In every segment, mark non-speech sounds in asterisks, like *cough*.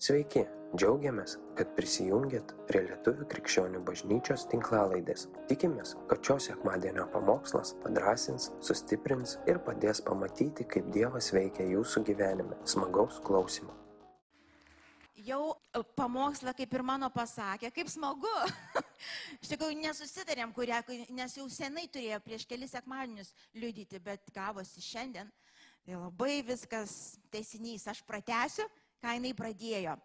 Sveiki, džiaugiamės, kad prisijungiat prie Lietuvių krikščionių bažnyčios tinklalaidės. Tikimės, kad šios sekmadienio pamokslas padrasins, sustiprins ir padės pamatyti, kaip Dievas veikia jūsų gyvenime. Smagaus klausimų. Jau pamokslą kaip ir mano pasakė, kaip smagu. Iš tikrųjų nesusitarėm, kurią, nes jau senai turėjo prieš kelis sekmadienius liudyti, bet gavosi šiandien. Tai labai viskas teisinys, aš pratęsiu ką jinai pradėjo.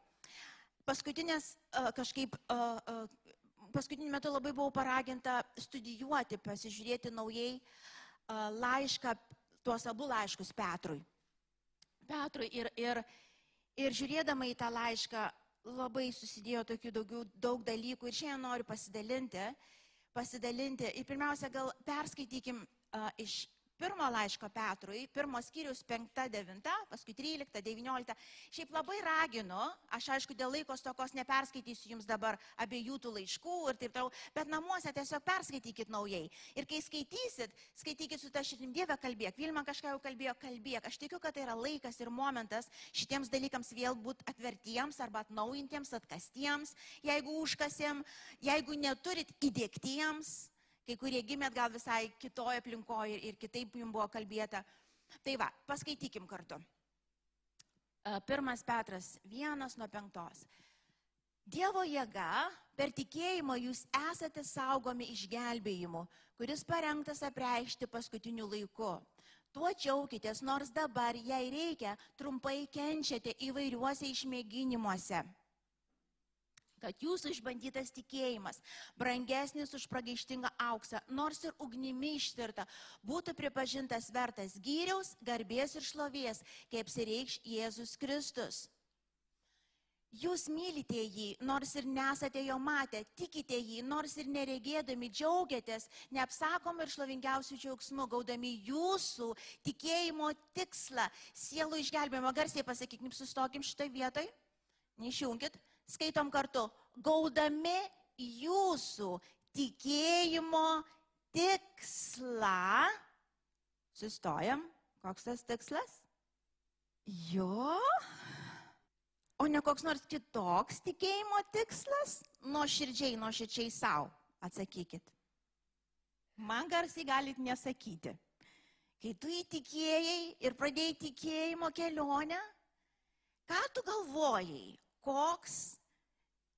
Paskutinės kažkaip, paskutiniu metu labai buvau paraginta studijuoti, pasižiūrėti naujai laišką, tuos abu laiškus Petrui. Petrui ir, ir, ir žiūrėdama į tą laišką labai susidėjo tokių daugiau, daug dalykų ir šiandien noriu pasidalinti. pasidalinti. Ir pirmiausia, gal perskaitykim uh, iš pirmo laiško Petrui, pirmo skyrius 5-9, paskui 13-19. Šiaip labai raginu, aš aišku dėl laikos tokos neperskaitysiu jums dabar abiejų tų laiškų ir taip toliau, bet namuose tiesiog perskaitykit naujai. Ir kai skaitysit, skaitykit su ta šitim Dieve kalbėk. Vilma kažką jau kalbėjo, kalbėk. Aš tikiu, kad tai yra laikas ir momentas šitiems dalykams vėl būti atvertiems arba atnaujintiems, atkastiems, jeigu užkasėm, jeigu neturit įdėktiems kai kurie gimėt gal visai kitoje aplinkoje ir kitaip jums buvo kalbėta. Tai va, paskaitykim kartu. E, pirmas Petras, vienas nuo penktos. Dievo jėga, per tikėjimą jūs esate saugomi išgelbėjimu, kuris parengtas apreikšti paskutiniu laiku. Tuo džiaukitės, nors dabar, jei reikia, trumpai kenčiate įvairiuose išmėginimuose kad jūsų išbandytas tikėjimas, brangesnis už pragaištingą auksą, nors ir ugnimi ištirta, būtų pripažintas vertas gyriaus, garbės ir šlovės, kaip sireikš Jėzus Kristus. Jūs mylite jį, nors ir nesate jo matę, tikite jį, nors ir neregėdami džiaugiatės, neapsakom ir šlovingiausių džiaugsmų, gaudami jūsų tikėjimo tikslą, sielų išgelbėjimo. Garsiai pasakykim, sustokim šitoje vietoje, neišjungit skaitom kartu, gaudami jūsų tikėjimo tikslą. Sustojam. Koks tas tikslas? Jo. O ne koks nors kitoks tikėjimo tikslas? Nuoširdžiai, nuoširdžiai savo. Atsakykit. Man garsiai galit nesakyti. Kai tu įtikėjai ir pradėjai tikėjimo kelionę, ką tu galvojai? Koks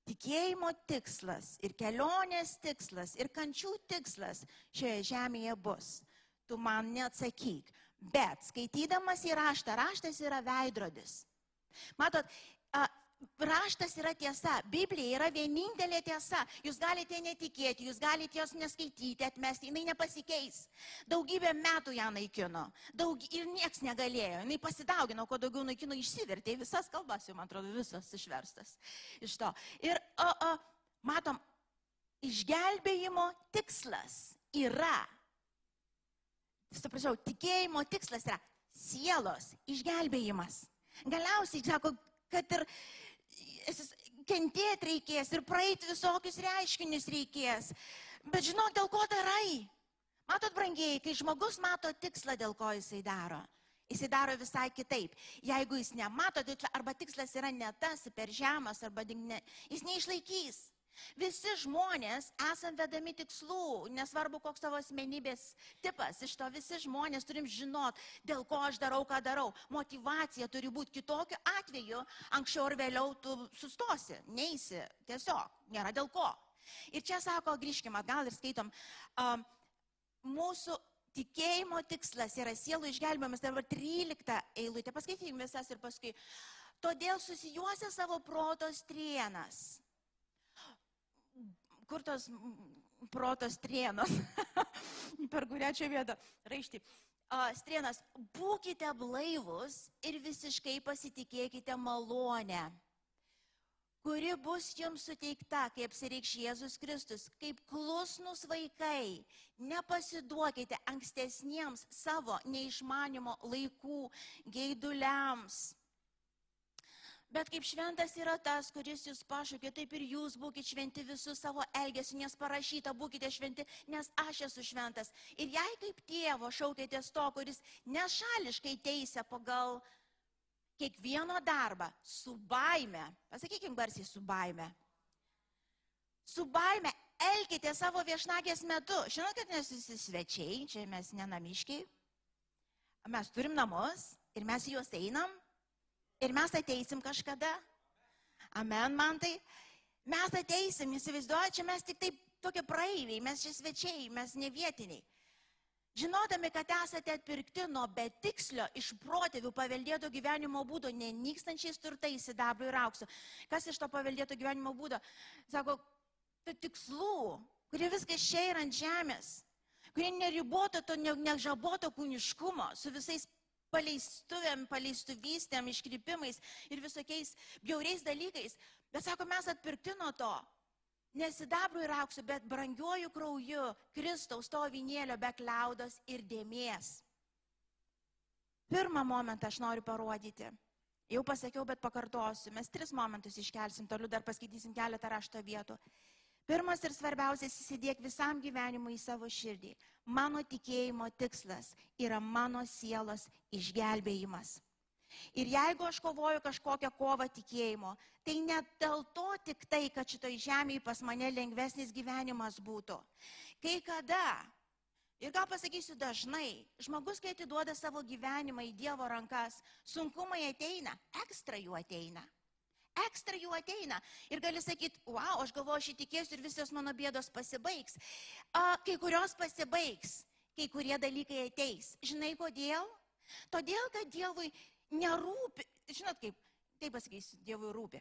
tikėjimo tikslas ir kelionės tikslas ir kančių tikslas šioje žemėje bus. Tu man neatsakyk. Bet skaitydamas į raštą, raštas yra veidrodis. Matot, raštas yra tiesa, Biblija yra vienintelė tiesa. Jūs galite netikėti, jūs galite jos neskaityti, atmesti, jinai nepasikeis. Daugybę metų ją naikino daug, ir nieks negalėjo. Jinai pasidaugino, kuo daugiau naikino, išsivertė visas kalbas, jau man atrodo, visas išverstas iš to. Ir o, o, matom, išgelbėjimo tikslas yra, suprašau, tikėjimo tikslas yra sielos išgelbėjimas. Galiausiai, sako, kad ir kentėti reikės ir praeiti visokius reiškinius reikės. Bet žinok, dėl ko darai? Matot, brangiai, kai žmogus mato tikslą, dėl ko jisai daro, jisai daro visai kitaip. Jeigu jis nemato, tai arba tikslas yra ne tas, per žemas, arba ne, jis neišlaikys. Visi žmonės esam vedami tikslų, nesvarbu koks tavo asmenybės tipas, iš to visi žmonės turim žinot, dėl ko aš darau, ką darau. Motivacija turi būti kitokiu atveju, anksčiau ar vėliau tu sustosi, neįsi, tiesiog, nėra dėl ko. Ir čia sako, grįžkime atgal ir skaitom, um, mūsų tikėjimo tikslas yra sielų išgelbėjimas, dabar 13 eilutė, paskaitykim visas ir paskui. Todėl susijuosia savo protos trienas kur tos protos trienos, *laughs* per kurią čia vietą raišti. Strienas, būkite blaivus ir visiškai pasitikėkite malonę, kuri bus jums suteikta, kaip apsireikš Jėzus Kristus, kaip klusnus vaikai. Nepasiduokite ankstesniems savo neišmanimo laikų geiduliams Bet kaip šventas yra tas, kuris jūs pašaukė, taip ir jūs būkite šventi visų savo elgesiu, nes parašyta, būkite šventi, nes aš esu šventas. Ir jei kaip tėvo šaukėtės to, kuris nešališkai teisė pagal kiekvieno darbą su baime, pasakykim garsiai su baime, su baime elkite savo viešnagės metu. Žinot, kad mes visi svečiai, čia mes nenamiškiai, mes turim namus ir mes juos einam ir mes ateisim kažkada. Amen, man tai. Mes ateisim, įsivaizduoju, čia mes tik taip tokie praeiviai, mes čia svečiai, mes ne vietiniai. Žinodami, kad esate atpirkti nuo betikslio iš protėvių paveldėto gyvenimo būdo, nenykstančiais turtais, sidabru ir auksu. Kas iš to paveldėto gyvenimo būdo? Sako, tai tikslų, kurie viskas čia yra ant žemės, kurie neriboto to nežaboto kūniškumo, su visais paleistuvėm, paleistuvystėm, iškrypimais ir visokiais bjauriais dalykais. Bet sako, mes atpirkti nuo to. Nesidabru ir auksu, bet brangiuoju krauju Kristaus to vinėlio be kliaudos ir dėmės. Pirmą momentą aš noriu parodyti. Jau pasakiau, bet pakartosiu. Mes tris momentus iškelsim, toliau dar paskaitysim keletą rašto vietų. Pirmas ir svarbiausias įsidėk visam gyvenimui į savo širdį. Mano tikėjimo tikslas yra mano sielos išgelbėjimas. Ir jeigu aš kovoju kažkokią kovą tikėjimo, tai ne dėl to tik tai, kad šitoj žemėje pas mane lengvesnis gyvenimas būtų. Kai kada, ir gal pasakysiu dažnai, žmogus, kai atiduoda savo gyvenimą į Dievo rankas, sunkumai ateina, ekstra jų ateina. Ekstra jų ateina. Ir gali sakyti, wow, aš galvoju, aš įtikėsiu ir visos mano bėdos pasibaigs. A, kai kurios pasibaigs, kai kurie dalykai ateis. Žinai kodėl? Todėl, kad Dievui nerūpi, žinot kaip, taip pasakysiu, Dievui rūpi.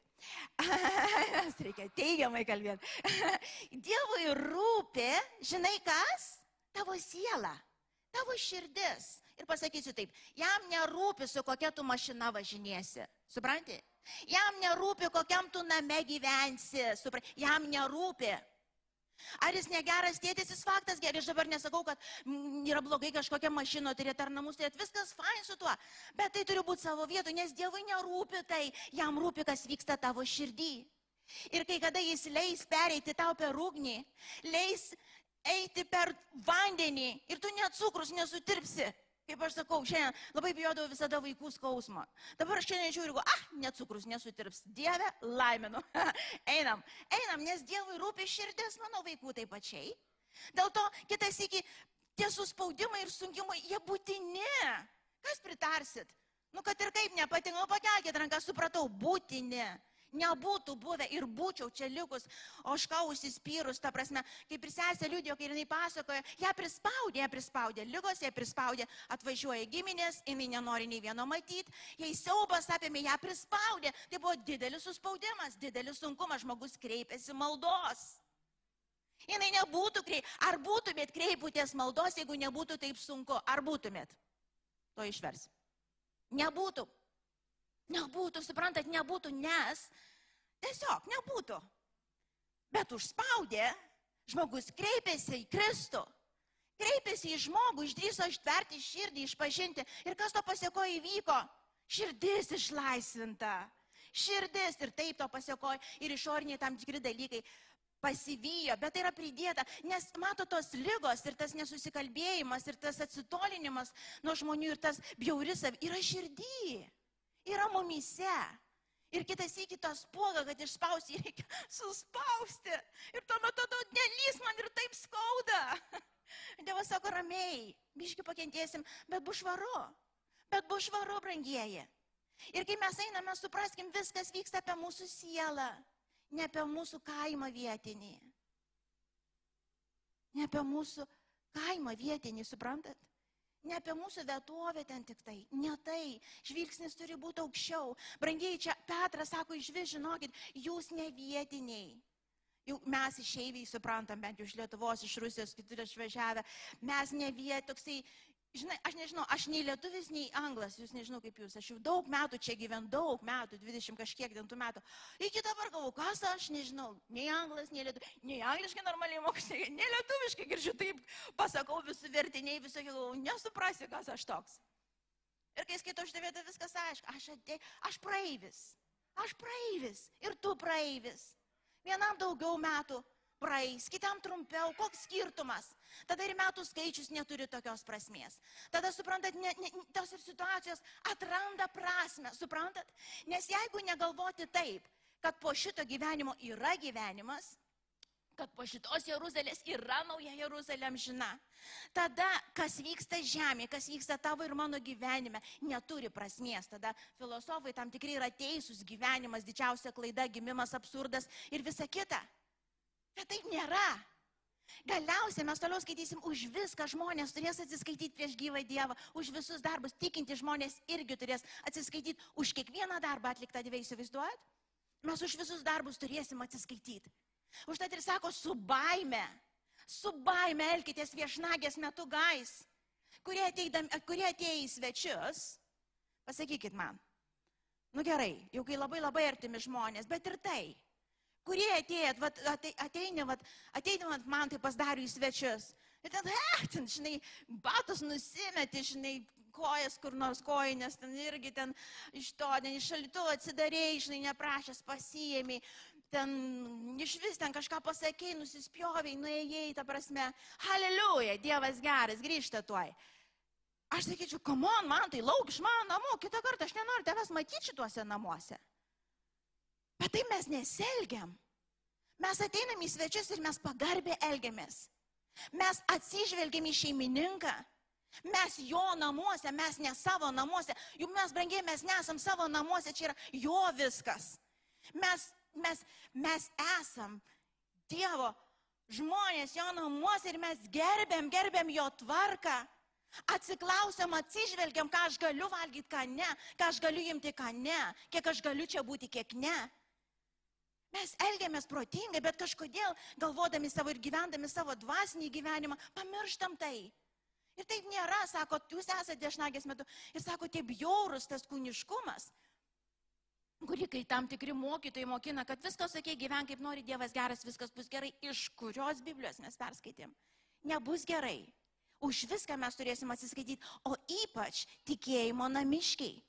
*laughs* Nes reikia teigiamai kalbėti. *laughs* Dievui rūpi, žinai kas? Tavo siela, tavo širdis. Ir pasakysiu taip, jam nerūpi, su kokia tu mašina važinėsi. Supranti? Jam nerūpi, kokiam tu name gyvensi. Supranti? Jam nerūpi. Ar jis negeras tėtis, jis faktas gerai, aš dabar nesakau, kad yra blogai kažkokią mašiną turėti ar namus turėti, viskas fain su tuo, bet tai turi būti savo vietoje, nes Dievui nerūpi tai, jam rūpi, kas vyksta tavo širdį. Ir kai kada jis leis pereiti tau per ugnį, leis eiti per vandenį ir tu net cukrus nesutirpsi, Kaip aš sakau, šiandien labai bijodavau visada vaikų skausmo. Dabar šiandien žiūriu, ah, necukrus nesutirps. Dieve, laiminu. *laughs* einam, einam, nes Dievui rūpi širdis mano vaikų taip pačiai. Dėl to kitas iki tie suspaudimai ir sunkimai, jie būtini. Kas pritarsit? Nu, kad ir kaip nepatinka, nu, pakelkite ranką, supratau, būtini nebūtų buvę ir būčiau čia likus, oška užsispyrus, ta prasme, kaip ir sesė liūdėjo, kai jinai pasakoja, ją prispaudė, ją prispaudė, lygos ją prispaudė, atvažiuoja giminės, jinai nenori nei vieno matyti, jai siaubas apėmė, ją prispaudė, tai buvo didelis suspaudimas, didelis sunkumas, žmogus kreipėsi maldos. Jinai nebūtų kreip, ar būtumėt kreiputės maldos, jeigu nebūtų taip sunku, ar būtumėt? To išvers. Nebūtų. Nebūtų, suprantat, nebūtų, nes tiesiog nebūtų. Bet užspaudė, žmogus kreipėsi į Kristų, kreipėsi į žmogų, išdryso ištverti širdį, išpažinti. Ir kas to pasiekojo įvyko? Širdis išlaisvinta. Širdis ir taip to pasiekojo ir išoriniai tam tikri dalykai pasivijo, bet tai yra pridėta, nes mato tos lygos ir tas nesusikalbėjimas ir tas atsitolinimas nuo žmonių ir tas bjauris yra širdį yra mumise. Ir kitas į kitos puoga, kad išspausti, reikia suspausti. Ir tuo metu tu nelys man ir taip skauda. *laughs* Dievas sako ramiai, biški pakentėsim, bet bus švaru. Bet bus švaru, brangieji. Ir kai mes einame, supraskim, viskas vyksta apie mūsų sielą, ne apie mūsų kaimą vietinį. Ne apie mūsų kaimą vietinį, suprantat? Ne apie mūsų vietovę ten tik tai. Ne tai. Žvilgsnis turi būti aukščiau. Brangiai, čia Petras sako, iš vis žinokit, jūs ne vietiniai. Jau mes išeiviai suprantam, bent jau iš Lietuvos, iš Rusijos, kitur išvažiavę. Mes ne viet, toksai žinai, aš nežinau, aš nei lietuvis, nei anglas, jūs nežinau kaip jūs, aš jau daug metų čia gyvenu, daug metų, 20 kažkiek dientų metų. Iki dabar galvoju, kas aš nežinau, nei anglas, nei lietuvis, nei angliškai normaliai mokusi, nei lietuviškai girdžiu taip, pasakau visų vertiniai, visokie, galvoju, nesuprasi, kas aš toks. Ir kai skaitau šitą vietą, viskas aišku, aš, atė, aš praeivis, aš praeivis ir tu praeivis. Vienam daugiau metų, praeis, kitam trumpiau, koks skirtumas. Tada ir metų skaičius neturi tokios prasmės. Tada, suprantat, ne, ne, tos ir situacijos atranda prasme, suprantat? Nes jeigu negalvoti taip, kad po šito gyvenimo yra gyvenimas, kad po šitos Jeruzalės yra nauja Jeruzalė amžina. Tada, kas vyksta žemė, kas vyksta tavo ir mano gyvenime, neturi prasmės. Tada filosofai tam tikrai yra teisūs, gyvenimas, didžiausia klaida, gimimas, absurdas ir visa kita. Bet taip nėra. Galiausiai mes toliau skaitysim, už viską žmonės turės atsiskaityti prieš gyvą Dievą, už visus darbus. Tikinti žmonės irgi turės atsiskaityti už kiekvieną darbą atliktą Dievą, įsivaizduojat? Mes už visus darbus turėsim atsiskaityti. Užtat ir sako, su baime, su baime elkitės viešnagės metu gais, kurie, ateidam, kurie atėjo į svečius. Pasakykit man. Nu gerai, jau kai labai labai artimi žmonės, bet ir tai kurie atėjot, vat, ateini, vat, ateini vat, man tai pasidariu į svečius. Ir ten, eh, ten, žinai, batus nusimeti, žinai, kojas kur nors kojinės, ten irgi ten iš to, ten iš šalitų atsidarėjai, žinai, neprašęs pasijėmiai, ten iš vis ten kažką pasakėjai, nusispjoviai, nuėjai, ta prasme, haleliuja, Dievas geras, grįžta tuoj. Aš sakyčiau, komon, man tai lauk iš mano namų, kitą kartą aš nenoriu tavęs matyti šituose namuose. Bet tai mes neselgiam. Mes ateinam į svečius ir mes pagarbė elgiamės. Mes atsižvelgiam į šeimininką. Mes jo namuose, mes ne savo namuose. Juk mes, brangiai, mes nesam savo namuose, čia yra jo viskas. Mes, mes, mes esam Dievo žmonės jo namuose ir mes gerbėm, gerbėm jo tvarką. Atsiklausiam, atsižvelgiam, ką aš galiu valgyti, ką ne, ką aš galiu imti, ką ne, kiek aš galiu čia būti, kiek ne. Mes elgiamės protingai, bet kažkodėl galvodami savo ir gyvendami savo dvasinį gyvenimą, pamirštam tai. Ir taip nėra, sako, jūs esate viešnagės metu. Ir sako, taip jaurus tas kūniškumas, kurį kai tam tikri mokytojai mokina, kad viskas, sakė, gyven kaip nori Dievas geras, viskas bus gerai, iš kurios Biblijos mes perskaitėm. Nebus gerai. Už viską mes turėsim atsiskaityti, o ypač tikėjimo namiškiai.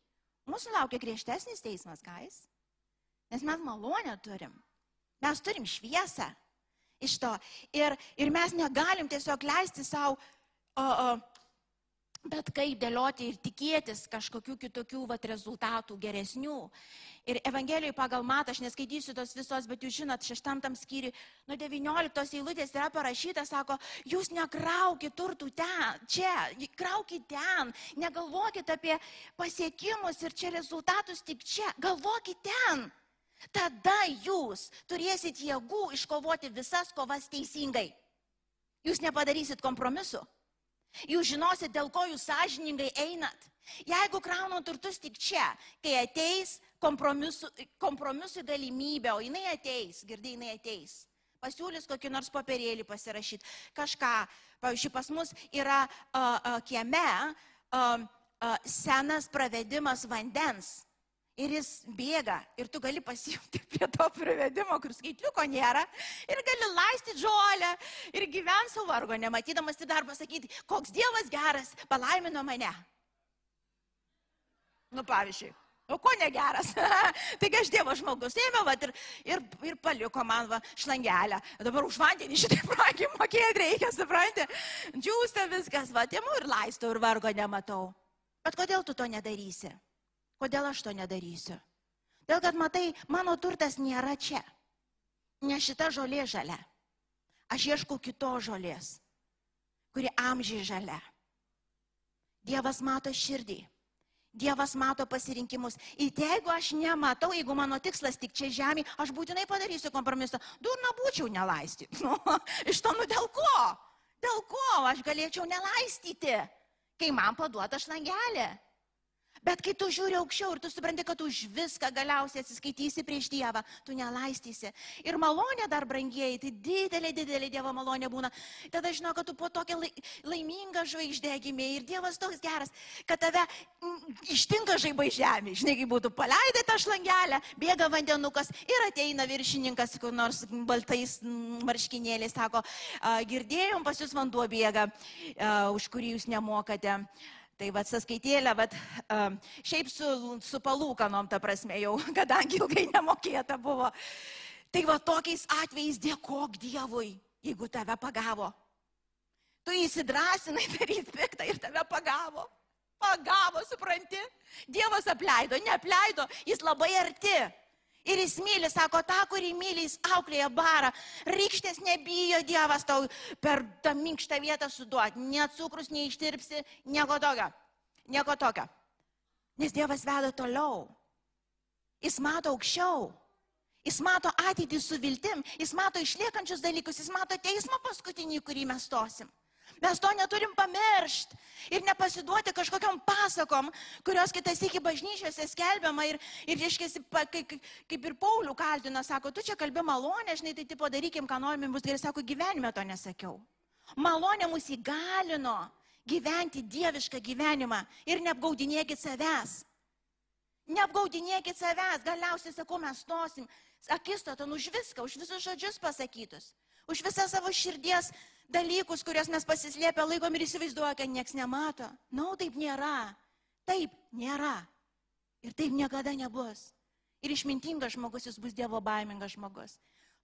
Mūsų laukia griežtesnis teismas, kais. Nes mes malonę turim. Mes turim šviesą iš to. Ir, ir mes negalim tiesiog leisti savo, bet kaip dėlioti ir tikėtis kažkokių kitokių vat, rezultatų geresnių. Ir Evangelijoje pagal matą, aš neskaitysiu tos visos, bet jūs žinot, šeštam tam skyriui, nuo 19 eilutės yra parašyta, sako, jūs nekraukit turtų ten, čia, kraukit ten, negalvokit apie pasiekimus ir čia rezultatus tik čia, galvokit ten. Tada jūs turėsit jėgų iškovoti visas kovas teisingai. Jūs nepadarysit kompromisu. Jūs žinosit, dėl ko jūs sąžiningai einat. Jeigu kraunu turtus tik čia, kai ateis kompromisų, kompromisų galimybė, o jinai ateis, girdai, jinai ateis. Pasiūlys kokį nors papirėlį pasirašyti, kažką. Pavyzdžiui, pas mus yra uh, uh, kieme uh, uh, senas pravedimas vandens ir jis bėga ir tu gali pasijungti prie to privedimo, kur skaitliuko nėra ir gali laistyti žolę ir gyventi savo vargo, nematydamas į darbą sakyti, koks Dievas geras, palaimino mane. Nu, pavyzdžiui. O ko negeras? *laughs* Taigi aš Dievo žmogus ėmiau va, ir, ir, ir paliko man va, šlangelę. Dabar už vandenį šitai prakį *laughs* mokėti reikia, suprantate? Džiūsta viskas, va, timu ir laistau ir vargo nematau. Bet kodėl tu to nedarysi? Kodėl aš to nedarysiu? Dėl kad matai, mano turtas nėra čia. Ne šita žolė žalia. Aš ieškau kitos žolės, kuri amžiai žalia. Dievas mato širdį. Dievas mato pasirinkimus. Ir jeigu aš nematau, jeigu mano tikslas tik čia žemė, aš būtinai padarysiu kompromisą. Durna būčiau nelaisti. *laughs* Nu, iš to, nu dėl ko? Dėl ko aš galėčiau nelaistyti, kai man paduota šlangelė? Bet kai tu žiūri aukščiau ir tu supranti, kad už viską galiausiai atsiskaitysi prieš Dievą, tu nelaistysi. Ir malonė dar brangieji, tai didelė, didelė Dievo malonė būna. Tada žinau, kad tu po tokia laiminga žvaigždė gimė ir Dievas toks geras, kad tave ištinka žaibai žemė. Žinai, kaip būtų paleidai tą šlangelę, bėga vandenukas ir ateina viršininkas, kur nors baltais marškinėliais, sako, girdėjom, pas jūs vanduo bėga, už kurį jūs nemokate. Tai vad sąskaitėlė, vad šiaip su, su palūkanom, ta prasme, jau, *laughs* kadangi ilgai nemokėta buvo. Tai va tokiais atvejais dėkok Dievui, jeigu tave pagavo. Tu įsidrasinai daryti *laughs* piktą ir tave pagavo. Pagavo, supranti? Dievas apleido, neapleido, jis labai arti. Ir jis myli, sako, tą, kurį myli, jis auklėja barą. Rykštės nebijo Dievas tau per tą minkštą vietą suduoti. Ne cukrus neištirpsi, nieko tokio. Nieko tokio. Nes Dievas veda toliau. Jis mato aukščiau. Jis mato ateitį su viltim, jis mato išliekančius dalykus, jis mato teismą paskutinį, kurį mes stosim. Mes to neturim pamiršti ir nepasiduoti kažkokiam pasakom, kurios kitas iki bažnyčiose skelbiama ir, ir reiškia, kaip, kaip ir Paulių kaltina, sako, tu čia kalbi malonę, žinai, tai tipo darykim, ką norime, bus gerai, sako, gyvenime to nesakiau. Malonė mus įgalino gyventi dievišką gyvenimą ir neapgaudinėkit savęs. Neapgaudinėkit savęs, galiausiai sakau, mes stosim akistatą už viską, už visus žodžius pasakytus, už visą savo širdies dalykus, kuriuos mes pasislėpę laikom ir įsivaizduoja, kad nieks nemato. Na, no, taip nėra. Taip nėra. Ir taip niekada nebus. Ir išmintingas žmogus jis bus Dievo baimingas žmogus.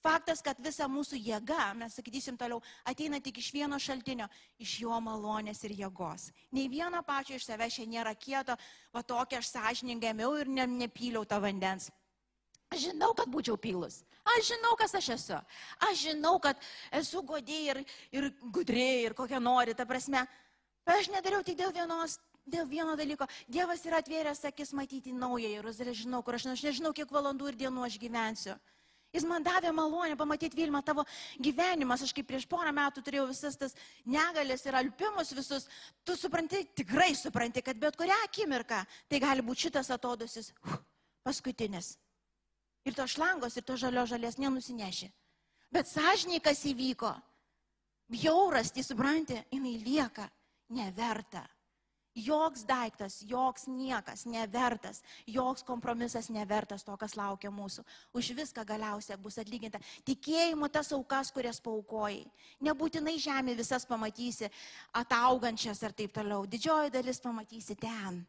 Faktas, kad visa mūsų jėga, mes sakysim toliau, ateina tik iš vieno šaltinio - iš jo malonės ir jėgos. Nei vieno pačio iš savęs čia nėra kieto, va tokia aš sąžiningai ėmiau ir ne, nepyliau to vandens. Aš žinau, kad būčiau pylus. Aš žinau, kas aš esu. Aš žinau, kad esu godė ir, ir gudrė ir kokia nori, ta prasme. Bet aš nedariau tik dėl vienos. Dėl vieno dalyko, Dievas yra atvėręs akis matyti naują Jeruzalę, žinau, kur aš, aš nežinau, kiek valandų ir dienų aš gyvensiu. Jis man davė malonę pamatyti Vilmą tavo gyvenimas. Aš kaip prieš porą metų turėjau visas tas negalės ir alpimus visus. Tu supranti, tikrai supranti, kad bet kurią akimirką tai gali būti šitas atodusis uh, paskutinis. Ir to šlangos, ir to žalio žalės nenusineši. Bet sąžiniai, kas įvyko, bjauras, tai supranti, jinai lieka neverta. Joks daiktas, joks niekas nevertas, joks kompromisas nevertas to, kas laukia mūsų. Už viską galiausia bus atlyginta. Tikėjimu tas aukas, kurias paukojai. Nebūtinai žemė visas pamatysi, ataugančias ar taip toliau. Didžioji dalis pamatysi ten.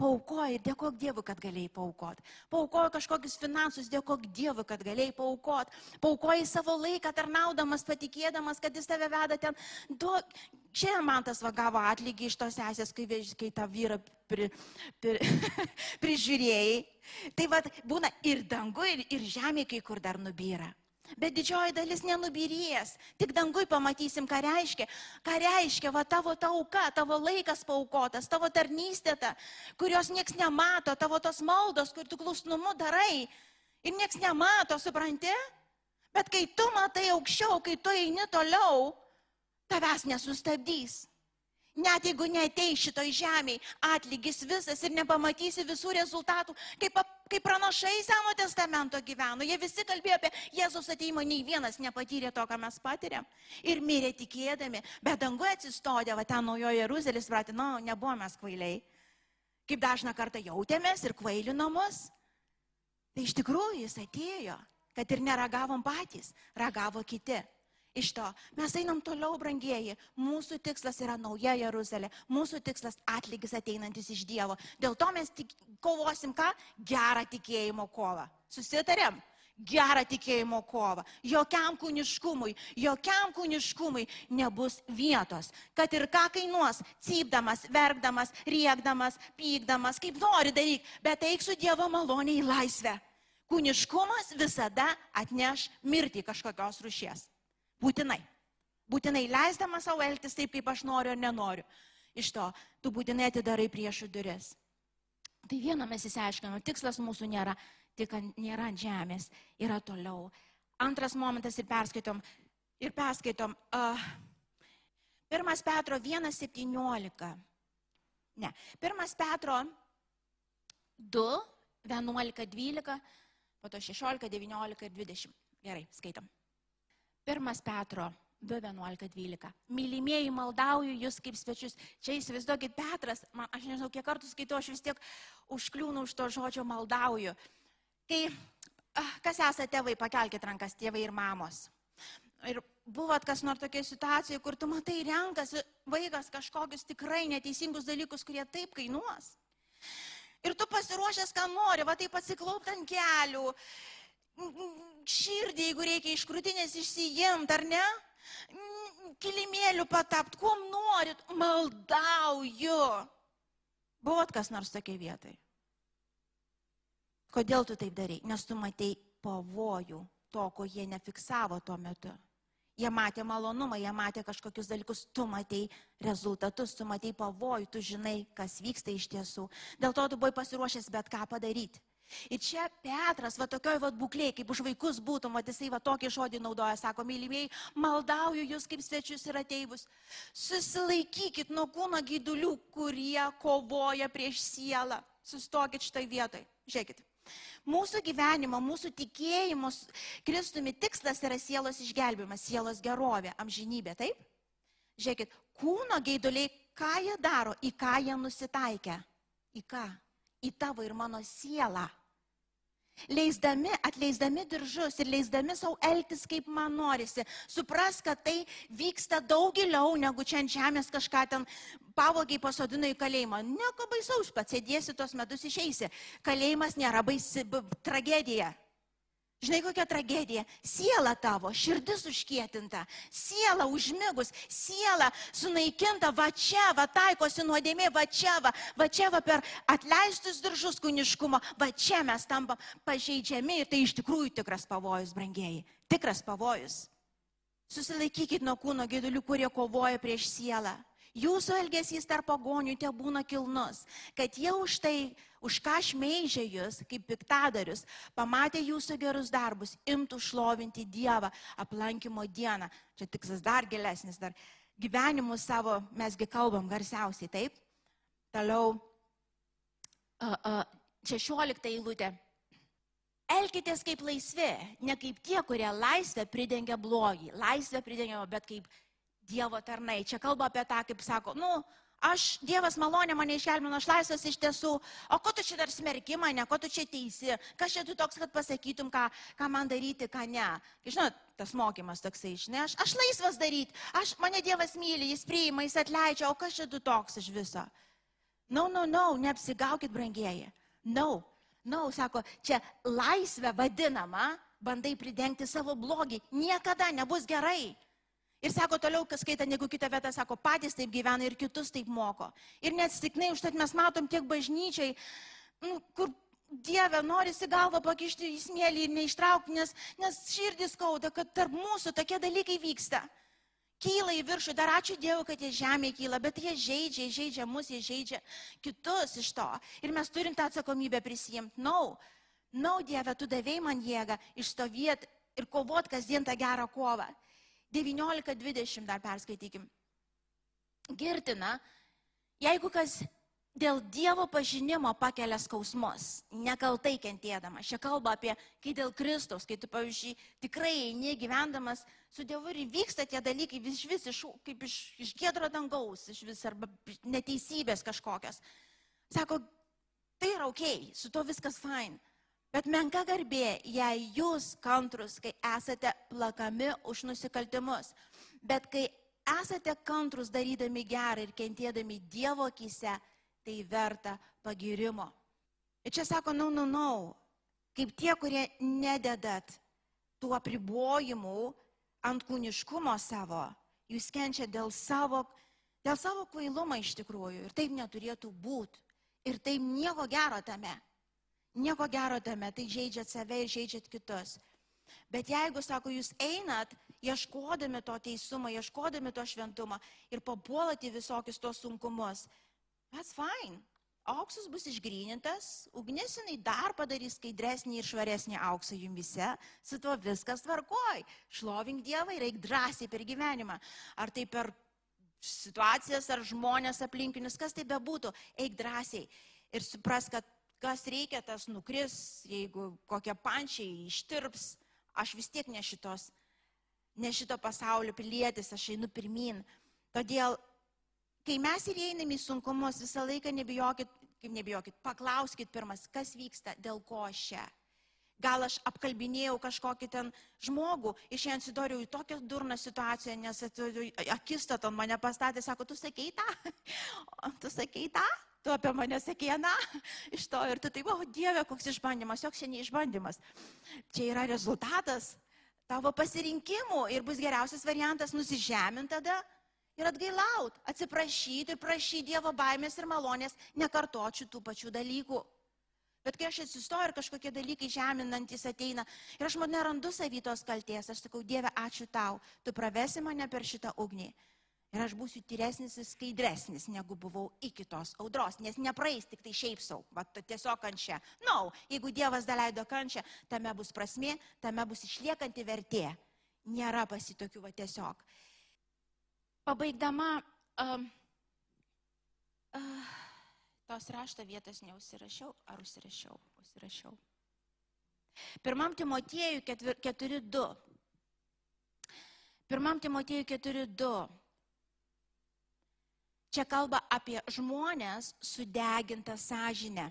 Paukoji ir dėkok Dievui, kad galėjai paukot. Paukoji kažkokius finansus, dėkok Dievui, kad galėjai paukot. Paukoji savo laiką tarnaudamas, patikėdamas, kad jis tave veda ten. Duok. Šiandien man tas vagavo atlygį iš tos sesės, kai, kai tą vyrą pri, pri, *laughs* prižiūrėjai. Tai vad būna ir dangu, ir, ir žemė kai kur dar nubyra. Bet didžioji dalis nenubirės. Tik dangui pamatysim, ką reiškia. Ką reiškia, va tavo tauka, tavo laikas paukotas, tavo tarnystė, ta, kurios nieks nemato, tavo tos maldos, kur tu klusnumu darai. Ir nieks nemato, supranti? Bet kai tu matai aukščiau, kai tu eini toliau, tavęs nesustabdys. Net jeigu netei šitoj žemėje, atlygis visas ir nepamatysi visų rezultatų, kaip, kaip pranašai Seno testamento gyveno. Jie visi kalbėjo apie Jėzus ateimą, nei vienas nepatyrė to, ką mes patiriam. Ir mirė tikėdami, bet danguje atsistodė, va ten naujoje Jeruzalės, pratė, na, no, nebuvome kvailiai. Kaip dažną kartą jautėmės ir kvailinomus. Tai iš tikrųjų jis atėjo, kad ir neragavom patys, ragavo kiti iš to. Mes einam toliau, brangieji. Mūsų tikslas yra nauja Jeruzalė. Mūsų tikslas atlygis ateinantis iš Dievo. Dėl to mes tik, kovosim ką? Gerą tikėjimo kovą. Susitarėm? Gerą tikėjimo kovą. Jokiam kūniškumui, jokiam kūniškumui nebus vietos. Kad ir ką kainuos, cypdamas, verkdamas, riekdamas, pykdamas, kaip nori daryti, bet eik su Dievo malonė į laisvę. Kūniškumas visada atneš mirtį kažkokios rušies. Būtinai. Būtinai leisdamas savo elgtis taip, kaip aš noriu ar nenoriu. Iš to, tu būtinai atidarai priešų duris. Tai vieną mes įsiaiškinome, tikslas mūsų nėra, tik nėra ant žemės, yra toliau. Antras momentas ir perskaitom. Ir perskaitom. Uh, pirmas Petro 1.17. Ne. Pirmas Petro 2, 11, 12, po to 16, 19 ir 20. Gerai, skaitom. Pirmas Petro 2, 11, 12. Mylimieji, maldauju jūs kaip svečius. Čia įsivaizduokit, Petras, man, aš nežinau, kiek kartų skaitau, aš vis tiek užkliūnu už to žodžio maldauju. Kai, ah, kas esate tėvai, pakelkite rankas, tėvai ir mamos. Ir buvot kas nors tokia situacija, kur tu matai renkasi vaikas kažkokius tikrai neteisingus dalykus, kurie taip kainuos. Ir tu pasiruošęs, ką nori, va taip atsiklaupti ant kelių, širdį, jeigu reikia iš krūtinės išsijimti, ar ne? Mm, Kilimėlių patapt, kuom norit, maldauju. Buvot kas nors tokiai vietai. Kodėl tu taip darai? Nes tu matei pavojų to, ko jie nefiksavo tuo metu. Jie matė malonumą, jie matė kažkokius dalykus, tu matei rezultatus, tu matei pavojų, tu žinai, kas vyksta iš tiesų. Dėl to tu buvai pasiruošęs bet ką padaryti. Ir čia Petras, va tokioj va būklėje, kaip už vaikus būtum, va jisai va tokį žodį naudoja, sako, mylimieji, maldauju jūs kaip svečius ir ateivus. Susilaikykit nuo kūno gydulių, kurie kovoja prieš sielą. Sustokit štai vietoj. Žiūrėkit. Mūsų gyvenimo, mūsų tikėjimo Kristumi tikslas yra sielos išgelbimas, sielos gerovė, amžinybė, taip? Žiūrėkit, kūno gaiduliai, ką jie daro, į ką jie nusitaikia? Į ką? Į tavo ir mano sielą leisdami, atleisdami diržus ir leisdami savo elgtis, kaip man norisi, supras, kad tai vyksta daug giliau negu čia ant žemės kažką ten pavogiai pasodino į kalėjimą. Nieko baisaus, pats sėdėsi tos metus išeisi. Kalėjimas nėra baisi tragedija. Žinai kokia tragedija? Siela tavo, širdis užkietinta, siela užmigus, siela sunaikinta, va čia, va taikosi nuodėmė, va čia, va, va čia, va per atleistus diržus kūniškumo, va čia mes tampam pažeidžiami ir tai iš tikrųjų tikras pavojus, brangieji, tikras pavojus. Susilaikykit nuo kūno gėdulių, kurie kovoja prieš sielą. Jūsų elgesys tarp pagonių te būna kilnus, kad jie už tai, už ką šmeižė jūs, kaip piktadarius, pamatė jūsų gerus darbus, imtų šlovinti Dievą aplankimo dieną. Čia tikslas dar gilesnis, dar gyvenimu savo mesgi kalbam garsiausiai, taip? Toliau, uh, uh, 16 eilutė. Elkitės kaip laisvi, ne kaip tie, kurie laisvę pridengia blogį. Laisvę pridengia, bet kaip Dievo tarnai. Čia kalba apie tą, kaip sako, nu, aš, Dievas malonė mane išgelbino, aš laisvas iš tiesų, o ko tu čia dar smerki mane, ko tu čia teisi, kas čia tu toks, kad pasakytum, ką, ką man daryti, ką ne. Žinot, tas mokymas toksai, žinai, aš, laisvas daryti, aš, mane Dievas myli, jis priima, jis atleidžia, o kas čia tu toks iš viso? No, no, no, neapsigaukit, brangieji. No, no, sako, čia laisvė vadinama, bandai pridengti savo blogį, niekada nebus gerai. Ir sako toliau, kas skaita, negu kitą vietą, sako, patys taip gyvena ir kitus taip moko. Ir neatsitiknai, užtat mes matom tiek bažnyčiai, nu, kur Dieve norisi galvą pakišti į smėlį ir neištraukti, nes, nes širdis skauda, kad tarp mūsų tokie dalykai vyksta. Kyla į viršų, dar ačiū Dievui, kad jie žemė kyla, bet jie žaidžia, žaidžia mus, jie žaidžia kitus iš to. Ir mes turim tą atsakomybę prisijimti. Nau, no. nau no, Dieve, tu davėjai man jėgą išstovėti ir kovot kasdien tą gerą kovą. 19-20 dar perskaitykim. Girtina, jeigu kas dėl Dievo pažinimo pakelia skausmus, nekaltai kentėdamas. Čia kalba apie, kai dėl Kristaus, kai tu, pavyzdžiui, tikrai eini gyvendamas su Dievu ir vyksta tie dalykai vis, vis iš, kaip iš, iš gėdro dangaus, iš vis arba neteisybės kažkokios. Sako, tai yra ok, su to viskas fine. Bet menka garbė, jei jūs kantrus, kai esate plakami už nusikaltimus. Bet kai esate kantrus darydami gerą ir kentėdami Dievo akise, tai verta pagirimo. Ir čia sako, na, na, na, kaip tie, kurie nededat tų apribojimų ant kūniškumo savo, jūs kenčia dėl savo, dėl savo kvailumo iš tikrųjų. Ir taip neturėtų būti. Ir taip nieko gero tame. Nieko gero tame, tai žaidžiat save ir žaidžiat kitus. Bet jeigu, sako, jūs einat, ieškodami to teisumo, ieškodami to šventumo ir papuolat į visokius tos sunkumus, that's fine. Auksas bus išgrynintas, ugnis jinai dar padarys skaidresnį ir švaresnį auksą jumise, su tuo viskas tvarkoj. Šlovink Dievą ir eik drąsiai per gyvenimą. Ar tai per situacijas, ar žmonės aplinkinius, kas tai bebūtų, eik drąsiai ir supras, kad kas reikia, tas nukris, jeigu kokie pančiai ištirps, aš vis tiek ne šitos, ne šito pasaulio pilietis, aš einu pirmin. Todėl, kai mes ir einame į sunkumus, visą laiką nebijokit, kaip nebijokit, paklauskit pirmas, kas vyksta, dėl ko aš čia. Gal aš apkalbinėjau kažkokį ten žmogų, išėjant sidoriu į tokią durną situaciją, nes akistaton mane pastatė, sako, tu sakei tą, *laughs* tu sakei tą, tu apie mane sakė, na, iš to ir tu taip, o Dieve, koks išbandymas, joks šiandien išbandymas. Čia yra rezultatas tavo pasirinkimų ir bus geriausias variantas nusižeminti tada ir atgailaut, atsiprašyti ir prašyti Dievo baimės ir malonės, nekartočiau tų pačių dalykų. Bet kai aš atsistoju ir kažkokie dalykai žeminantis ateina ir aš man nerandu savytos kalties, aš sakau, Dieve, ačiū tau, tu pravesi mane per šitą ugnį. Ir aš būsiu tyresnis ir skaidresnis, negu buvau iki tos audros, nes nepraeis tik tai šiaip savo, bet tiesiog kančia. Na, no, jeigu Dievas daleido kančią, tame bus prasmė, tame bus išliekanti vertė. Nėra pasitokių va tiesiog. Pabaigdama, um, uh, tos rašto vietos neusirašiau, ar užsirašiau? Užsirašiau. Pirmam Timotiejui 4.2. Pirmam Timotiejui 4.2 Čia kalba apie žmonės sudegintą sąžinę.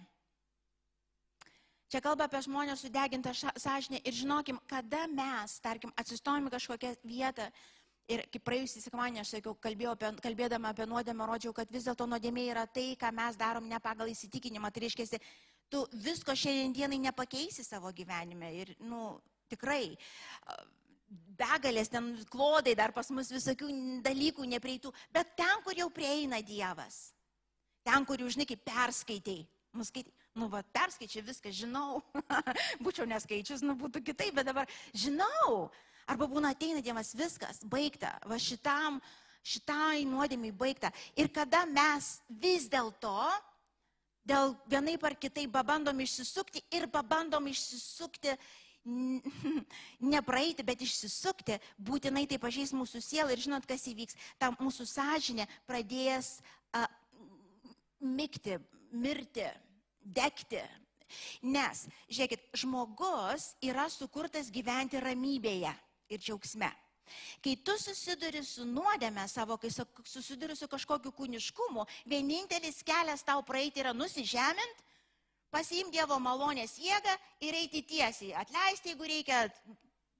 Čia kalba apie žmonės sudegintą sąžinę ir žinokim, kada mes, tarkim, atsistojame kažkokią vietą ir kaip praėjusį sekmanį aš sakiau, apie, kalbėdama apie nuodėmę, rodžiau, kad vis dėlto nuodėmė yra tai, ką mes darom ne pagal įsitikinimą. Tai reiškia, tu visko šiandienai nepakeisi savo gyvenime ir, nu, tikrai begalės ten klodai, dar pas mus visokių dalykų neprieitų, bet ten, kur jau prieina Dievas, ten, kur jau, žinai, kaip perskaitai, nuskaitai, nu, va, perskaičiai viską, žinau, *laughs* būčiau neskaičius, nu, būtų kitaip, bet dabar žinau, arba būna ateina Dievas, viskas, baigta, va šitam, šitai nuodėmiai baigta. Ir kada mes vis dėlto, dėl vienaip ar kitaip, pabandom išsisukti ir pabandom išsisukti nepraeiti, bet išsisukti, būtinai tai pažeis mūsų sielą ir žinot, kas įvyks. Ta mūsų sąžinė pradės a, mikti, mirti, degti. Nes, žiūrėkit, žmogus yra sukurtas gyventi ramybėje ir džiaugsme. Kai tu susiduri su nuodėme savo, kai susiduri su kažkokiu kūniškumu, vienintelis kelias tau praeiti yra nusižemint pasiimti Dievo malonės jėgą ir eiti tiesiai, atleisti, jeigu reikia,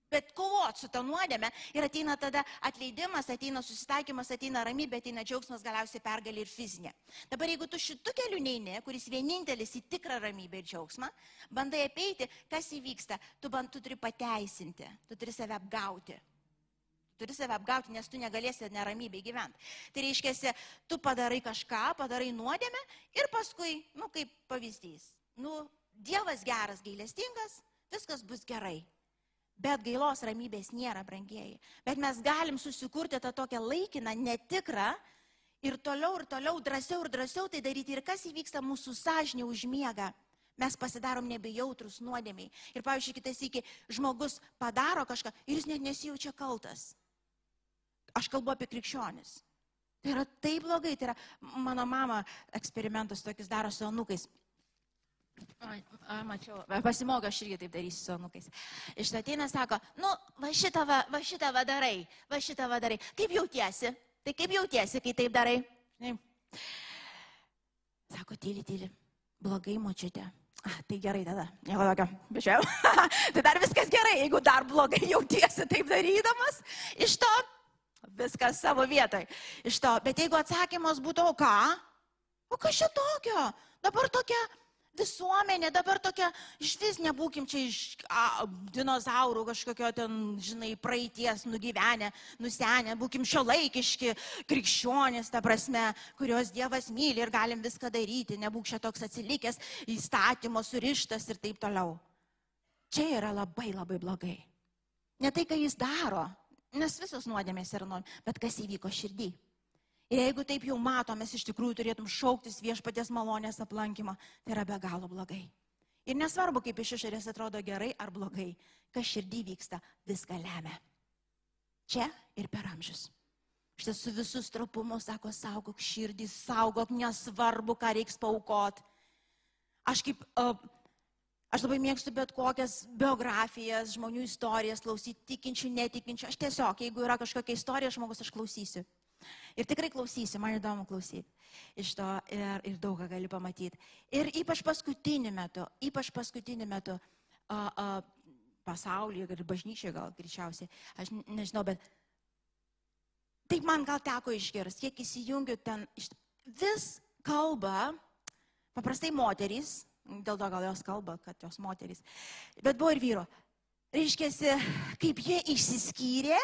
bet kovot su ta nuodėme ir ateina tada atleidimas, ateina susitaikymas, ateina ramybė, ateina džiaugsmas, galiausiai pergalė ir fizinė. Dabar jeigu tu šitų kelių neini, kuris vienintelis į tikrą ramybę ir džiaugsmą, bandai apeiti, kas įvyksta, tu, band, tu turi pateisinti, tu turi save apgauti. Turi save apgauti, nes tu negalėsi neramybėj gyventi. Tai reiškia, tu padarai kažką, padarai nuodėmę ir paskui, nu kaip pavyzdys, nu, Dievas geras, gailestingas, viskas bus gerai. Bet gailos ramybės nėra, brangieji. Bet mes galim susikurti tą tokią laikiną, netikrą ir toliau ir toliau, drąsiau ir drąsiau tai daryti. Ir kas įvyksta mūsų sąžinė užmiega. Mes pasidarom nebejautrus nuodėmiai. Ir pavyzdžiui, kitas iki žmogus padaro kažką ir jis net nesijaučia kaltas. Aš kalbu apie krikščionis. Tai yra taip blogai, tai yra mano mama eksperimentus tokius daro su anukais. A, mačiau, pasimokau, aš irgi taip darysiu su anukais. Iš ateina, sako, nu, va šitą va, va šitą va darai, va šitą va darai. Kaip jautiesi? Tai kaip jautiesi, kai taip darai? Ne. Sako, tyli, tyli. Blogai močiutė. Ah, *laughs* tai gerai tada, nieko tokio, bičiau. tai dar viskas gerai, jeigu dar blogai *laughs* jautiesi taip darydamas, iš to viskas savo vietoj. Iš to, bet jeigu atsakymas būtų, o ką? O kas čia tokio? Dabar tokia visuomenė dabar tokia, iš vis nebūkim čia iš a, dinozaurų kažkokio ten, žinai, praeities nugyvenę, nusenę, būkim šio laikiški krikščionys, ta prasme, kurios Dievas myli ir galim viską daryti, nebūk čia toks atsilikęs, įstatymo surištas ir taip toliau. Čia yra labai labai blogai. Ne tai, ką jis daro, nes visos nuodėmės yra nuodėmės, bet kas įvyko širdį. Ir jeigu taip jau matom, mes iš tikrųjų turėtum šauktis viešpaties malonės aplankymą, tai yra be galo blogai. Ir nesvarbu, kaip iš išorės atrodo gerai ar blogai, kas širdį vyksta, viską lemia. Čia ir per amžius. Štai su visus trapumu sako, saugok širdį, saugok, nesvarbu, ką reiks paukot. Aš kaip, aš labai mėgstu bet kokias biografijas, žmonių istorijas, klausyti tikinčių, netikinčių. Aš tiesiog, jeigu yra kažkokia istorija, žmogus, aš klausysiu. Ir tikrai klausysi, man įdomu klausyti iš to ir, ir daug ką gali pamatyti. Ir ypač paskutiniu metu, ypač paskutiniu metu a, a, pasaulyje ir bažnyčioje gal greičiausiai, aš nežinau, bet taip man gal teko išgirsti, kiek įsijungiu ten, vis kalba paprastai moterys, dėl to gal jos kalba, kad jos moterys, bet buvo ir vyro. Reiškia, kaip jie išsiskyrė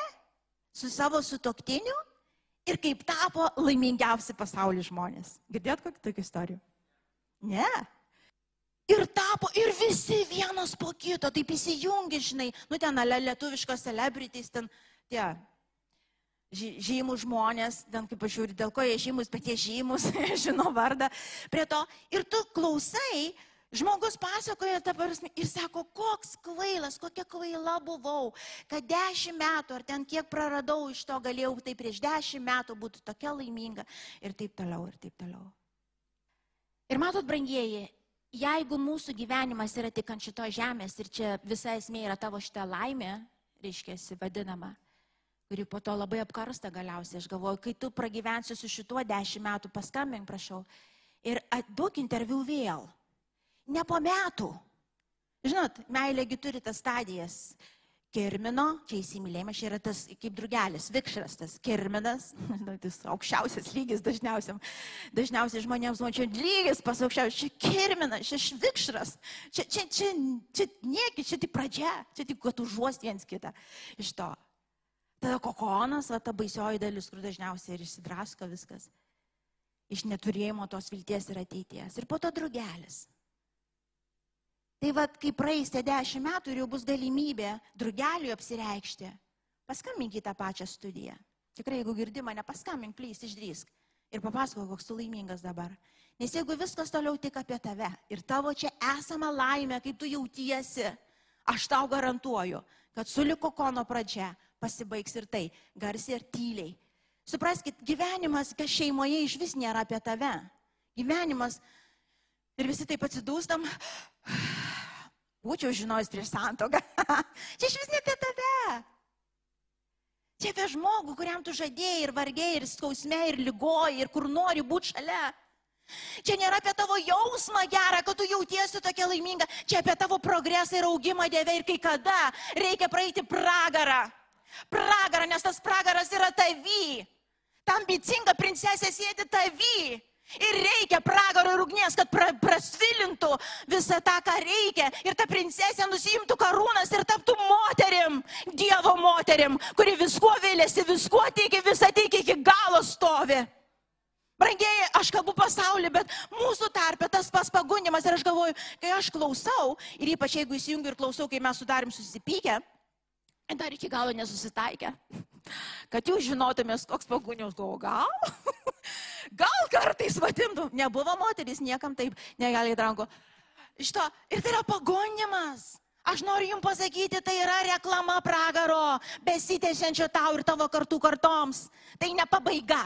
su savo sutoktiniu ir kaip tapo laimingiausi pasaulio žmonės. Girdėt kokią tokią istoriją? Ne. Ir tapo, ir visi vienas po kito, taip įsijungi, žinai, nu ten lietuviškos celebrities, ten tie žymų žmonės, ten kaip aš žiūriu, dėl ko jie žymus, bet jie žymus, *laughs* žino vardą prie to. Ir tu klausai, žmogus pasakoja tą prasme ir sako, koks kvailas, kokia kvaila buvau, kad dešimt metų ar ten kiek praradau iš to galėjau, tai prieš dešimt metų būtų tokia laiminga ir taip toliau, ir taip toliau. Ir matot, brangieji, jeigu mūsų gyvenimas yra tik ant šito žemės ir čia visa esmė yra tavo šitą laimę, reiškia, vadinama, kuri po to labai apkarsta galiausiai. Aš galvoju, kai tu pragyvensi su šituo dešimt metų, paskambink, prašau, ir duok interviu vėl. Ne po metų. Žinot, meilėgi turi tas stadijas. Kirmino, čia įsimylėjimas, čia yra tas kaip drugelis, vikšras, tas kirminas, *laughs* tas aukščiausias lygis dažniausiam, dažniausiai žmonėms, man čia lygis pas aukščiausias, čia kirminas, čia vikšras, čia, čia, čia, čia nieki, čia tik pradžia, čia tik, kad užuost viens kitą iš to. Tada kokonas, va ta baisioji dalis, kur dažniausiai ir išsidrasko viskas. Iš neturėjimo tos vilties ir ateities. Ir po to drugelis. Tai vad, kai praeis tie dešimt metų ir jau bus galimybė drugeliui apsireikšti, paskambinkite tą pačią studiją. Tikrai, jeigu girdi mane, paskambink, plys, išdrysk. Ir papasako, koks tu laimingas dabar. Nes jeigu viskas toliau tik apie tave ir tavo čia esama laimė, kaip tu jautiesi, aš tau garantuoju, kad suliko kono pradžia pasibaigs ir tai, garsiai ir tyliai. Supraskite, gyvenimas, kas šeimoje iš vis nėra apie tave. Gyvenimas. Ir visi taip atsidūstam. Būčiau žinojęs prieš santoką. *laughs* Čia iš vis ne apie tave. Čia apie žmogų, kuriam tu žadėjai ir vargiai, ir skausme, ir lygoji, ir kur nori būti šalia. Čia nėra apie tavo jausmą gerą, kad tu jautiesi tokia laiminga. Čia apie tavo progresą ir augimą Dieve ir kai kada reikia praeiti pragarą pragarą, nes tas pragaras yra tavy. Ta ambicinga princesė sėdi tavy. Ir reikia pragaro ir ugnies, kad pra, prasvilintų visą tą, ką reikia. Ir ta princesė nusimtų karūnas ir taptų moterim, Dievo moterim, kuri viskuo vėlėsi, viskuo tiki, visą tiki iki galo stovi. Brangiai, aš kalbu pasaulį, bet mūsų tarpe tas pas pagundimas ir aš galvoju, kai aš klausau, ir ypač jeigu įsijungiu ir klausau, kai mes sudarim susipykę, dar iki galo nesusitaikę. *laughs* Kad jūs žinotumės, koks paguniaus galvo, gal? Gal kartais vadintų, nebuvo moteris, niekam taip negali įdrango. Šito, ir tai yra pagonimas. Aš noriu jums pasakyti, tai yra reklama pragaro, besitėsiančio tau ir tavo kartų kartoms. Tai ne pabaiga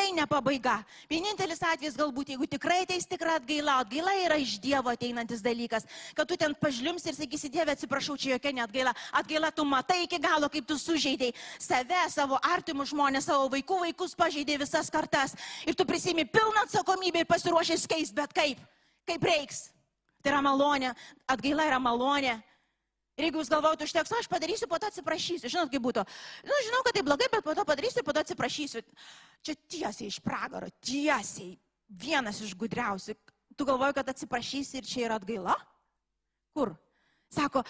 tai ne pabaiga. Vienintelis atvejis galbūt, jeigu tikrai ateis tikra atgaila, atgaila yra iš Dievo ateinantis dalykas, kad tu ten pažliums ir sakysi, Dieve, atsiprašau, čia jokia netgaila. Atgaila tu matai iki galo, kaip tu sužeidėjai save, savo artimus žmonės, savo vaikų vaikus pažeidėjai visas kartas. Ir tu prisimi pilną atsakomybę ir pasiruošęs keist, bet kaip? Kaip reiks? Tai yra malonė, atgaila yra malonė. Ir jeigu jūs galvojate, užteks, aš padarysiu, po to atsiprašysiu. Žinot, kaip būtų. Nu, žinau, kad tai blogai, bet po to padarysiu, po to atsiprašysiu. Čia tiesiai iš pragaro, tiesiai. Vienas iš gudriausių. Tu galvoji, kad atsiprašysi ir čia yra atgaila? Kur? Sako,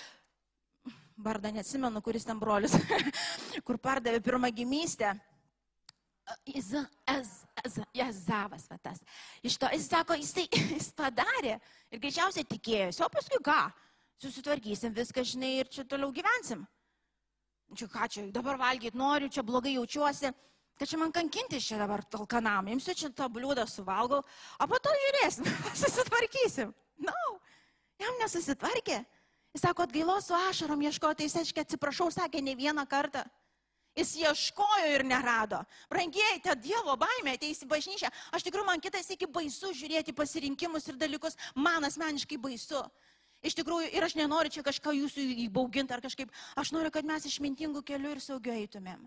vardą neatsimenu, kuris ten brolius, *laughs* kur pardavė pirmą gimystę. Jezavas, va tas. Iš to, jis sako, jis tai *laughs* jis padarė ir greičiausiai tikėjosi, o paskui ką? Susitvarkysim viską, žinai, ir čia toliau gyvensim. Čia ką čia, dabar valgyti noriu, čia blogai jaučiuosi, kad čia man kankintis čia dabar talkanam, imsiu čia tą bliūdą suvalgau, o po to žiūrėsim, *laughs* susitvarkysim. Na, no, jam nesusitvarkė. Jis sako, atgailos su ašarom ieškoti, jis aiškiai atsiprašau, sakė ne vieną kartą. Jis ieškojo ir nerado. Brangiai, ta Dievo baimė ateis į bažnyčią. Aš tikrųjų, man kitas iki baisu žiūrėti pasirinkimus ir dalykus. Man asmeniškai baisu. Iš tikrųjų, ir aš nenoriu čia kažką jūsų įbauginti ar kažkaip, aš noriu, kad mes išmintingų kelių ir saugiai eitumėm.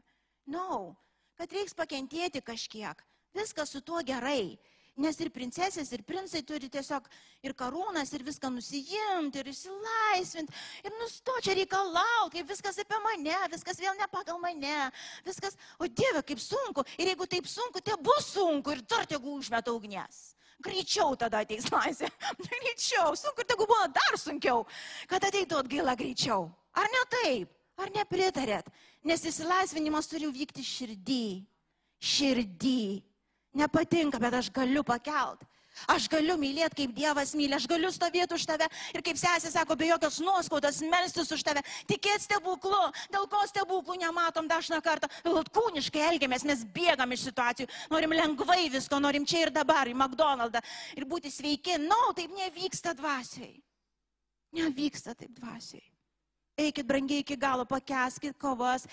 No, kad reiks pakentėti kažkiek. Viskas su tuo gerai. Nes ir princesės, ir princai turi tiesiog ir karūnas, ir viską nusijimti, ir išsilaisvinti, ir nusto čia reikalauti, kaip viskas apie mane, viskas vėl ne pagal mane, viskas, o Dieve, kaip sunku, ir jeigu taip sunku, tai bus sunku, ir dar tegu užmeta ugnies. Greičiau tada ateis laisvė. *laughs* Greičiau, sunku, tegu būna dar sunkiau, kad ateitų atgaila greičiau. Ar ne taip? Ar nepritarėt? Nes įsilaisvinimas turi vykti širdį. Širdį. Nepatinka, bet aš galiu pakelt. Aš galiu mylėti, kaip Dievas myli, aš galiu stovėti už tave ir kaip sesė sako, be jokios nuoskaudos, melstis už tave, tikėti stebuklu, dėl ko stebuklų nematom dažną kartą, dėl kūniškai elgiamės, mes bėgam iš situacijų, norim lengvai visko, norim čia ir dabar į McDonald'ą ir būti sveiki. Na, no, taip nevyksta dvasiai. Nevyksta taip dvasiai. Eikit brangiai iki galo, pakeskit kovas,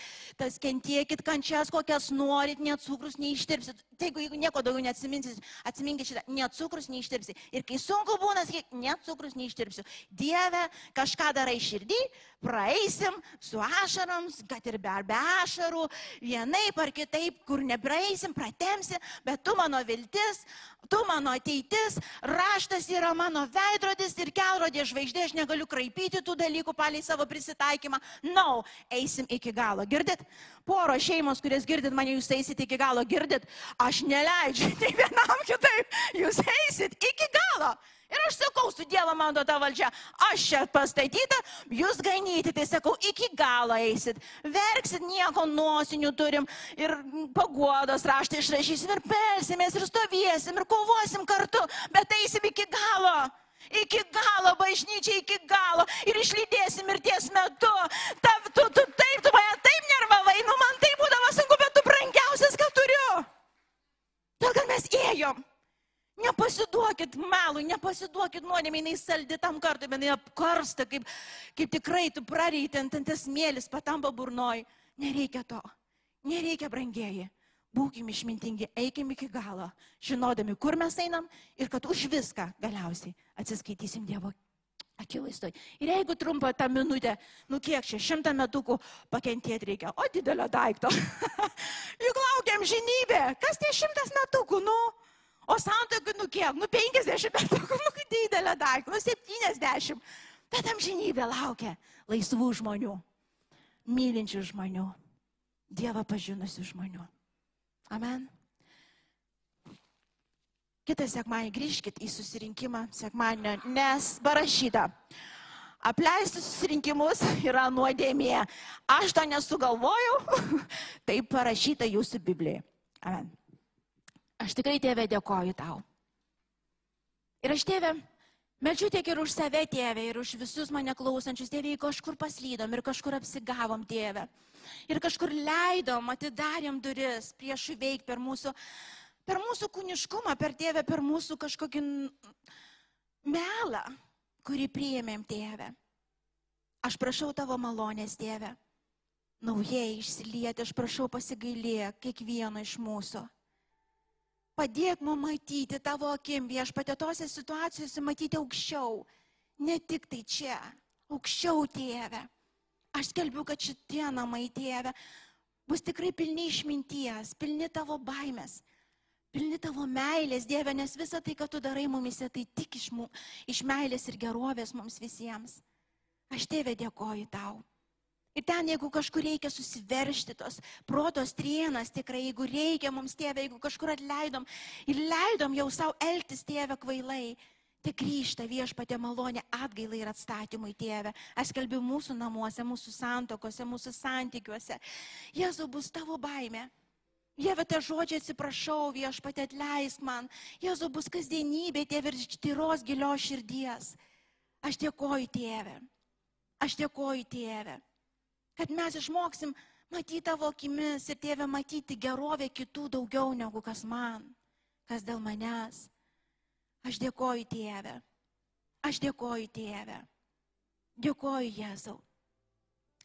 tas kentiekit kančias, kokias norit, net cukrus neištirpsit. Jeigu, jeigu nieko daugiau neatsiminsit, atsiminkit šitą, net cukrus neištirpsit. Ir kai sunku būna, sakyk, net cukrus neištirpsiu. Dieve, kažką darai širdį, praeisim su ašarams, kad ir be, be ašarų, vienaip ar kitaip, kur nepraeisim, pratemsi, bet tu mano viltis, tu mano ateitis, raštas yra mano veidrodis ir kelrodė žvaigždė, aš negaliu kraipyti tų dalykų palei savo prisitaikymą. No, eisim iki galo. Girdit? Poro šeimos, kurias girdit mane, jūs eisit iki galo, girdit? Aš neleidžiu *laughs* nei vienam kitaip, jūs eisit iki galo. Ir aš sakau, su Dievo man duota valdžia, aš čia pastatyta, jūs ganyti, tai sakau, iki galo eisit. Verksit, nieko nosinių turim ir paguodos raštą išrašysim ir pelsimės ir stovėsim ir kovosim kartu, bet eisim iki galo. Iki galo, bažnyčia, iki galo. Ir išlydėsim mirties metu. Ta, tu, tu taip, tu mane taip nervavai, nu man tai būdavo sunku, bet tu brangiausias, ką turiu. Todėl, kad mes ėjom. Nepasiduokit melui, nepasiduokit nuodėmė, jinai saldi tam kartui, jinai apkarsta, kaip, kaip tikrai tu prareiti ant tas mėlis, patampa burnoj. Nereikia to. Nereikia brangieji. Būkim išmintingi, eikim iki galo, žinodami, kur mes einam ir kad už viską galiausiai atsiskaitysim Dievo akivaizdoj. Ir jeigu trumpą tą minutę, nu kiek čia, šimtą metukų pakentėti reikia, o didelio daikto. *laughs* Juk laukiam žinybę, kas tie šimtas metukų, nu? O santokai, nu kiek, nu 50 metų, nu didelė daikta, nu 70. Bet amžinybė laukia laisvų žmonių, mylinčių žmonių, Dievą pažinusių žmonių. Amen. Kitą sekmanį grįžkit į susirinkimą sekmanio, nes parašyta. Apleisti susirinkimus yra nuodėmė. Aš to nesugalvojau, *laughs* tai parašyta jūsų Biblijoje. Amen. Aš tikrai tėvė dėkoju tau. Ir aš tėvė, meldžiu tiek ir už save tėvę, ir už visus mane klausančius tėvė, kažkur paslydom ir kažkur apsigavom tėvę. Ir kažkur leidom, atidarėm duris prieš įveik per mūsų, per mūsų kūniškumą, per tėvę, per mūsų kažkokį melą, kurį priėmėm tėvę. Aš prašau tavo malonės, tėvė. Naujai išsilieti, aš prašau pasigailėk kiekvieno iš mūsų. Padėk mums matyti tavo akim viešpatė tose situacijose, matyti aukščiau. Ne tik tai čia, aukščiau tėve. Aš skelbiu, kad šitie namai tėve bus tikrai pilni išminties, pilni tavo baimės, pilni tavo meilės, Dieve, nes visa tai, ką tu darai mumise, tai tik iš, mū, iš meilės ir gerovės mums visiems. Aš tėve dėkoju tau. Ir ten, jeigu kažkur reikia susiveršti tos protos trienas, tikrai, jeigu reikia mums tėvė, jeigu kažkur atleidom ir leidom jau savo elgtis tėvę kvailai, tai grįžta viešpatė malonė atgailai ir atstatymui tėvė. Aš kalbiu mūsų namuose, mūsų santokose, mūsų santykiuose. Jėzau bus tavo baime. Dieve, te žodžiai atsiprašau, viešpatė atleisk man. Jėzau bus kasdienybė, tėvė, ir tyros gilios širdies. Aš dėkoju, tėvė. Aš dėkoju, tėvė kad mes išmoksim matyti tavo akimis ir tėvę matyti gerovę kitų daugiau negu kas man, kas dėl manęs. Aš dėkoju tėvę. Aš dėkoju tėvę. Dėkoju Jėzau.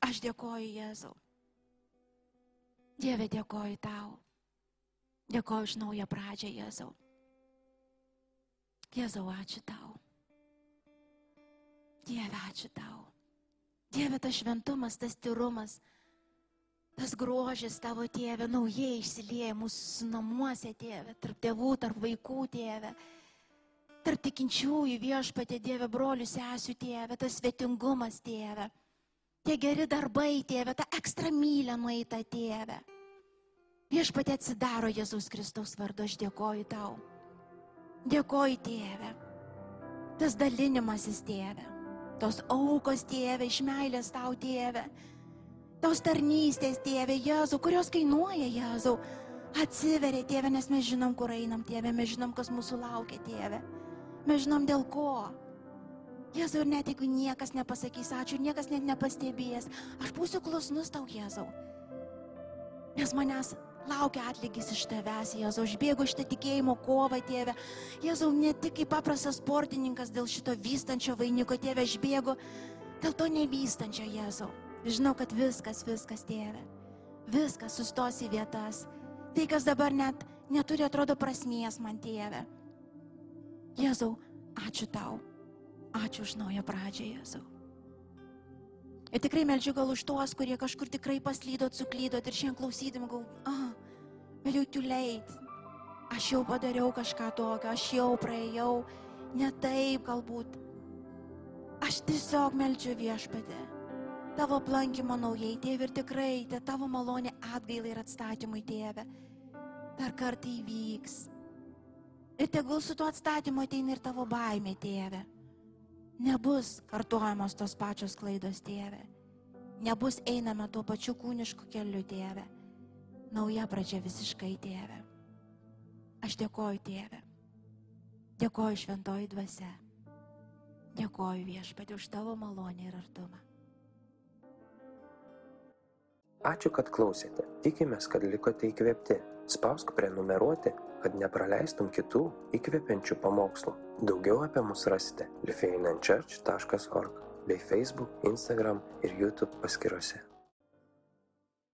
Aš dėkoju Jėzau. Dieve, dėkoju tau. Dėkoju už naują pradžią, Jėzau. Jėzau, ačiū tau. Dieve, ačiū tau. Dieve, tas šventumas, tas tyrumas, tas grožis tavo tėvė naujai išsilieja mūsų namuose, tėvė, tarp tėvų, tarp vaikų, tėvė, tarp tikinčiųjų viešpatė, tėvė, brolių, sesių, tėvė, tas svetingumas, tėvė, tie geri darbai, tėvė, ta ekstra mylė nueita, tėvė. Viešpatė atsidaro Jėzaus Kristaus vardu, aš dėkoju tau. Dėkoju, tėve. Tas dalinimasis, tėve. Tos aukos, tėve, iš meilės tau, tėve. Tos tarnystės, tėve, Jėzau, kurios kainuoja, Jėzau. Atsiveria, tėve, nes mes žinom, kur einam, tėve, mes žinom, kas mūsų laukia, tėve. Mes žinom dėl ko. Jėzau, ir net jeigu niekas nepasakys ačiū, niekas net nepastebės, aš būsiu klusnus tau, Jėzau. Nes manęs laukia atlygis iš tavęs, Jėzau, aš bėgu šitą tikėjimo kovą, tėve. Jėzau, ne tik kaip paprastas sportininkas dėl šito vystančio vainiko, tėve, aš bėgu dėl to nevystančio, Jėzau. Žinau, kad viskas, viskas, tėve. Viskas sustos į vietas. Tai, kas dabar net neturi, atrodo, prasmės man, tėve. Jėzau, ačiū tau. Ačiū už naują pradžią, Jėzau. Ir tikrai melčiu gal už tuos, kurie kažkur tikrai paslydot, suklydot ir šiandien klausydami, gal, ah, vėliau too late. Aš jau padariau kažką tokio, aš jau praėjau, ne taip galbūt. Aš tiesiog melčiu viešpatį. Tavo aplankimo naujai, tėve, ir tikrai, te tavo malonė atgailai ir atstatymui, tėve dar kartą įvyks. Ir tegul su tuo atstatymu ateina ir tavo baimė, tėve. Nebus kartuojamos tos pačios klaidos, tėve. Nebus einama tuo pačiu kūnišku keliu, tėve. Nauja pradžia visiškai, tėve. Aš dėkoju, tėve. Dėkoju šventoji dvasia. Dėkoju viešpatį už tavo malonę ir artumą. Ačiū, kad klausėte. Tikimės, kad likote įkvėpti. Spausk prenumeruoti, kad nepraleistum kitų įkvepiančių pamokslų. Daugiau apie mus rasite lifeinanchurch.org bei Facebook, Instagram ir YouTube paskiruose.